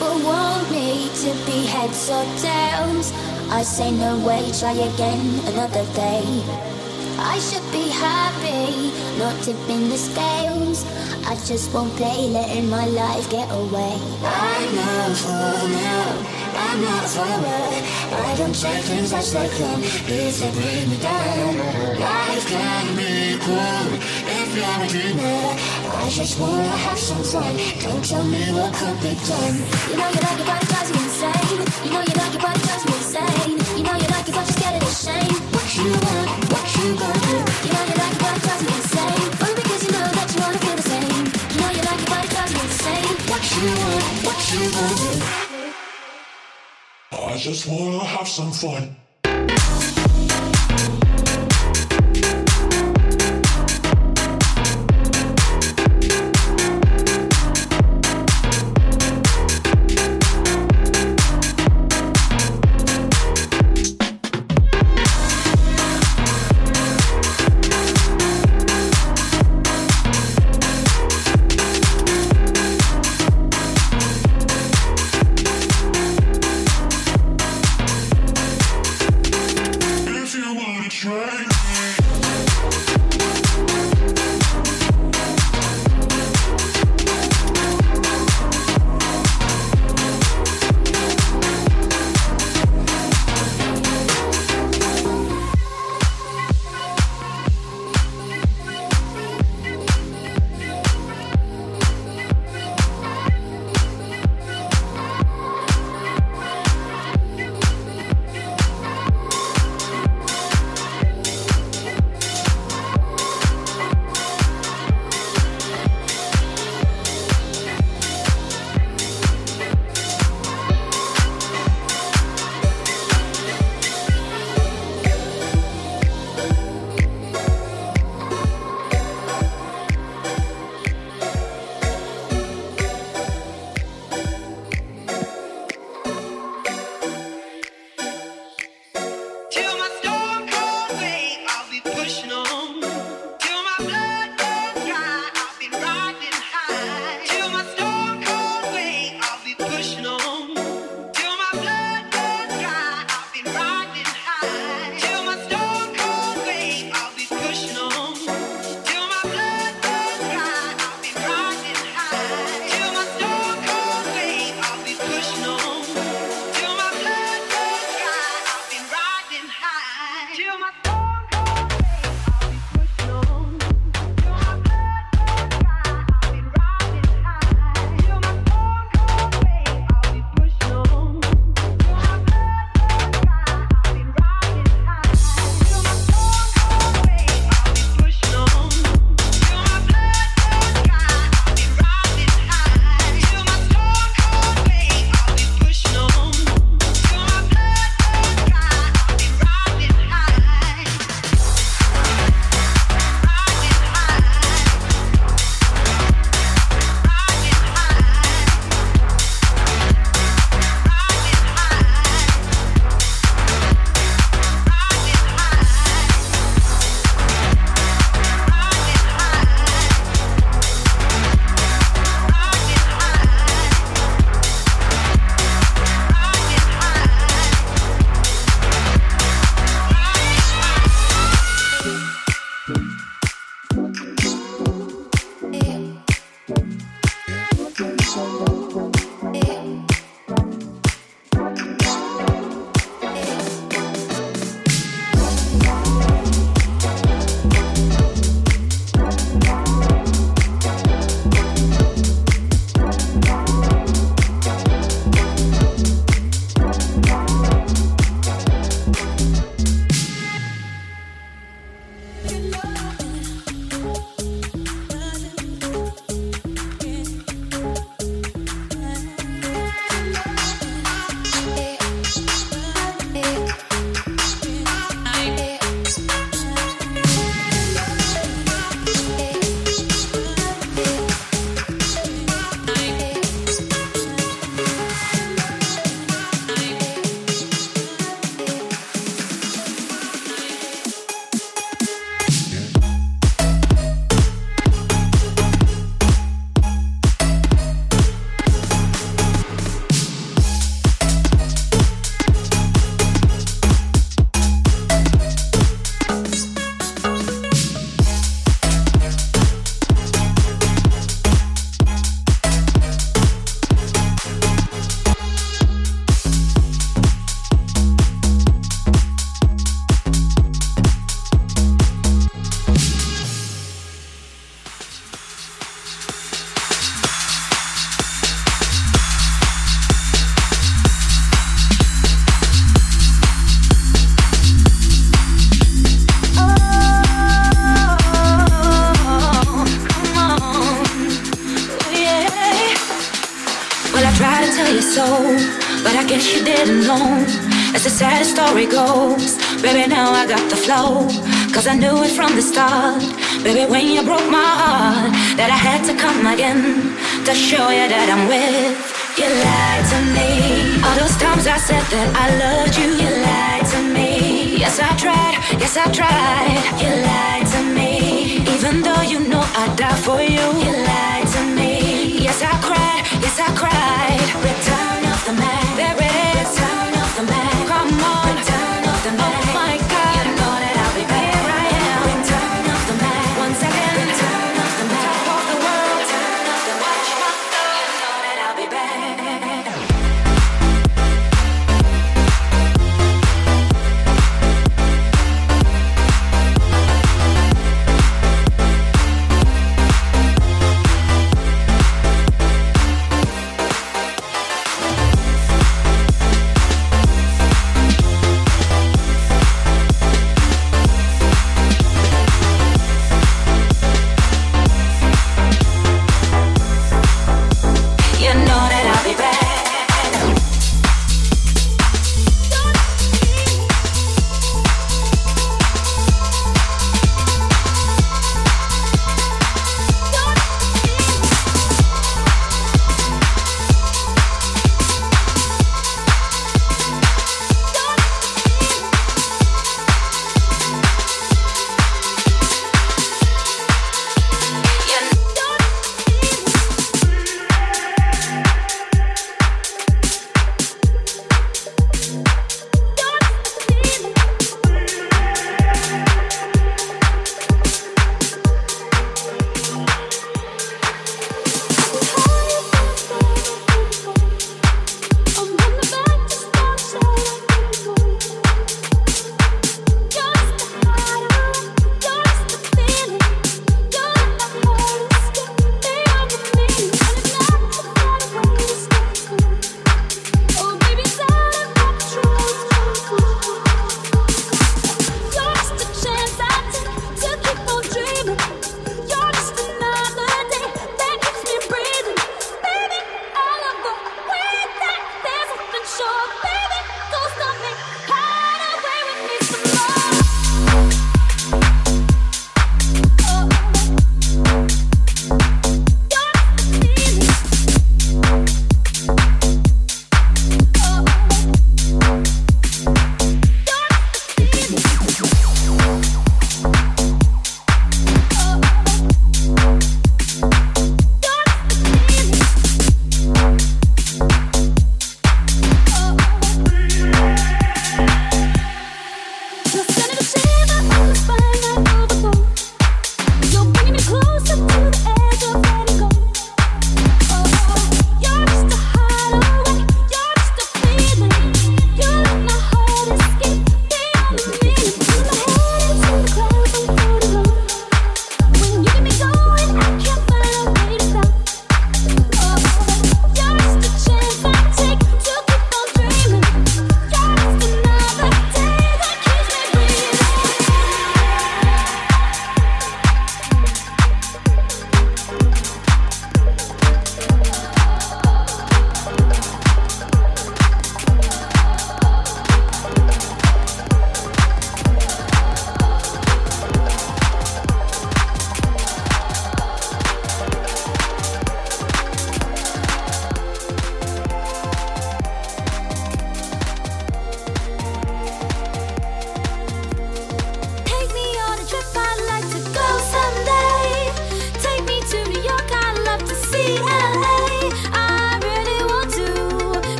People want me to be heads or tails. I say no way, try again another day. I should be happy, not tipping the scales. I just won't play, letting my life get away. I know for now. I'm not forward. I don't take things as they come. If they bring me down, life can be cool if you're a. I just wanna have some fun. Don't tell me what could be done. You know you like it, but it drives me insane. You know you like it, but it drives me insane. You know you like it, but you're scared of the shame. What you want, what you gonna do? You know you like it, but it drives me insane. Only because you know that you wanna feel the same. You know you like it, but it drives me insane. What you want, what you gonna do? I just wanna have some fun. From the start. Baby, when you broke my heart, that I had to come again to show you that I'm with. You lied to me. All those times I said that I loved you, you lied to me. Yes, I tried, yes, I tried. You lied to me. Even though you know I'd die for you, you lied to me. Yes, I cried, yes, I cried.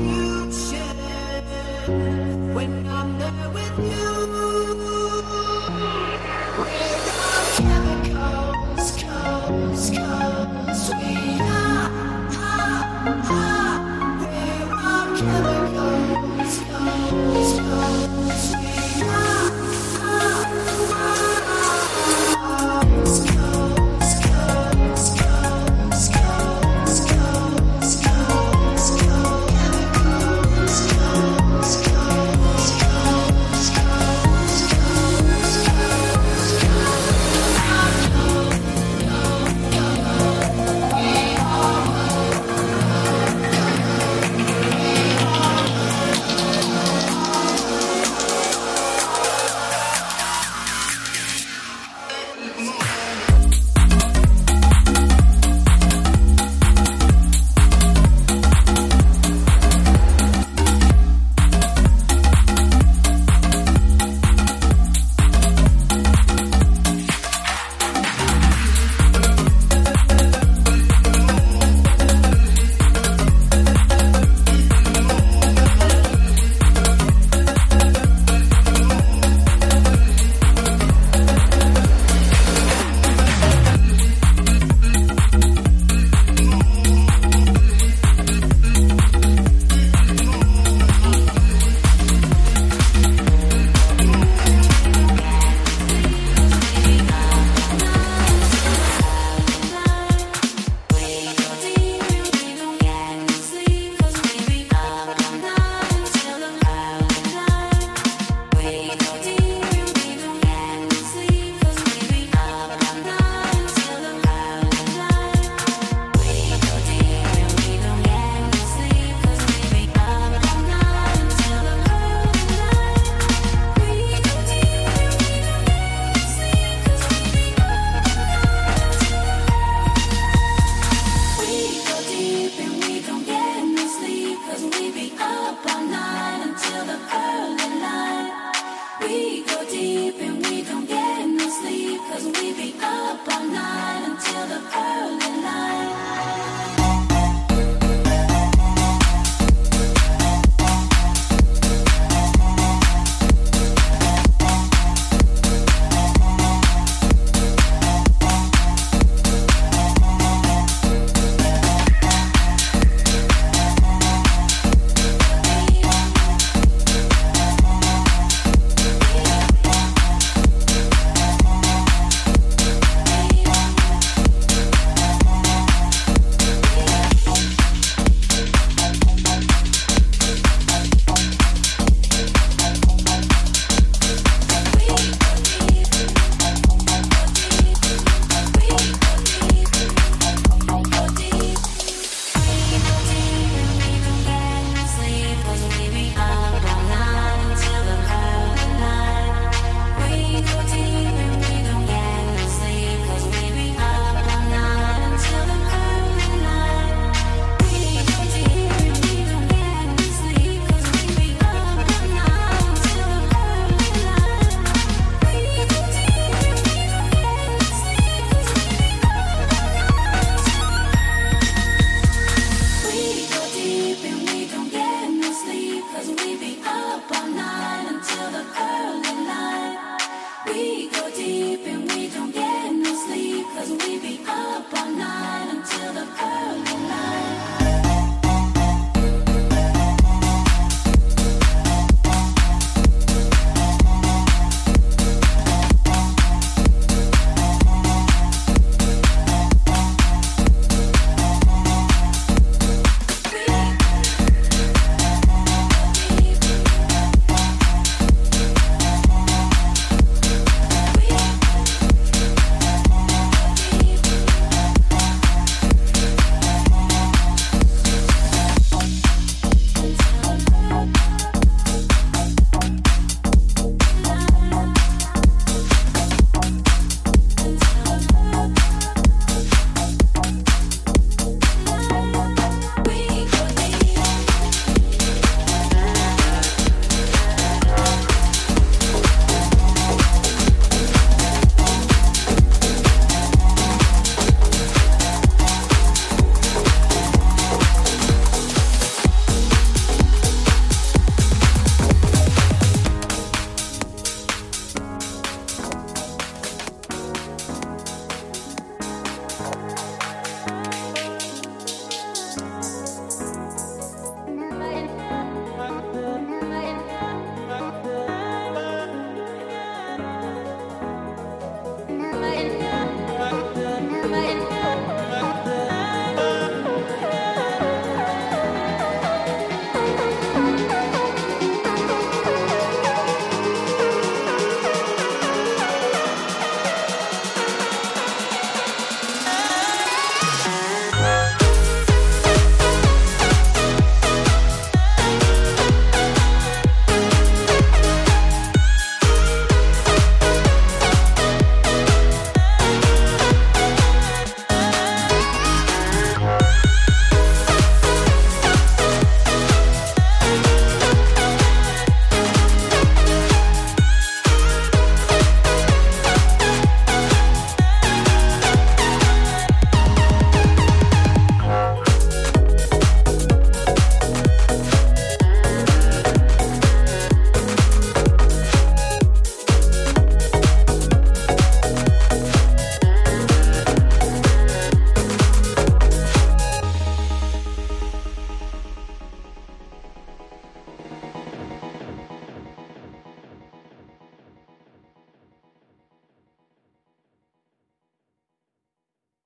future when I'm there with you.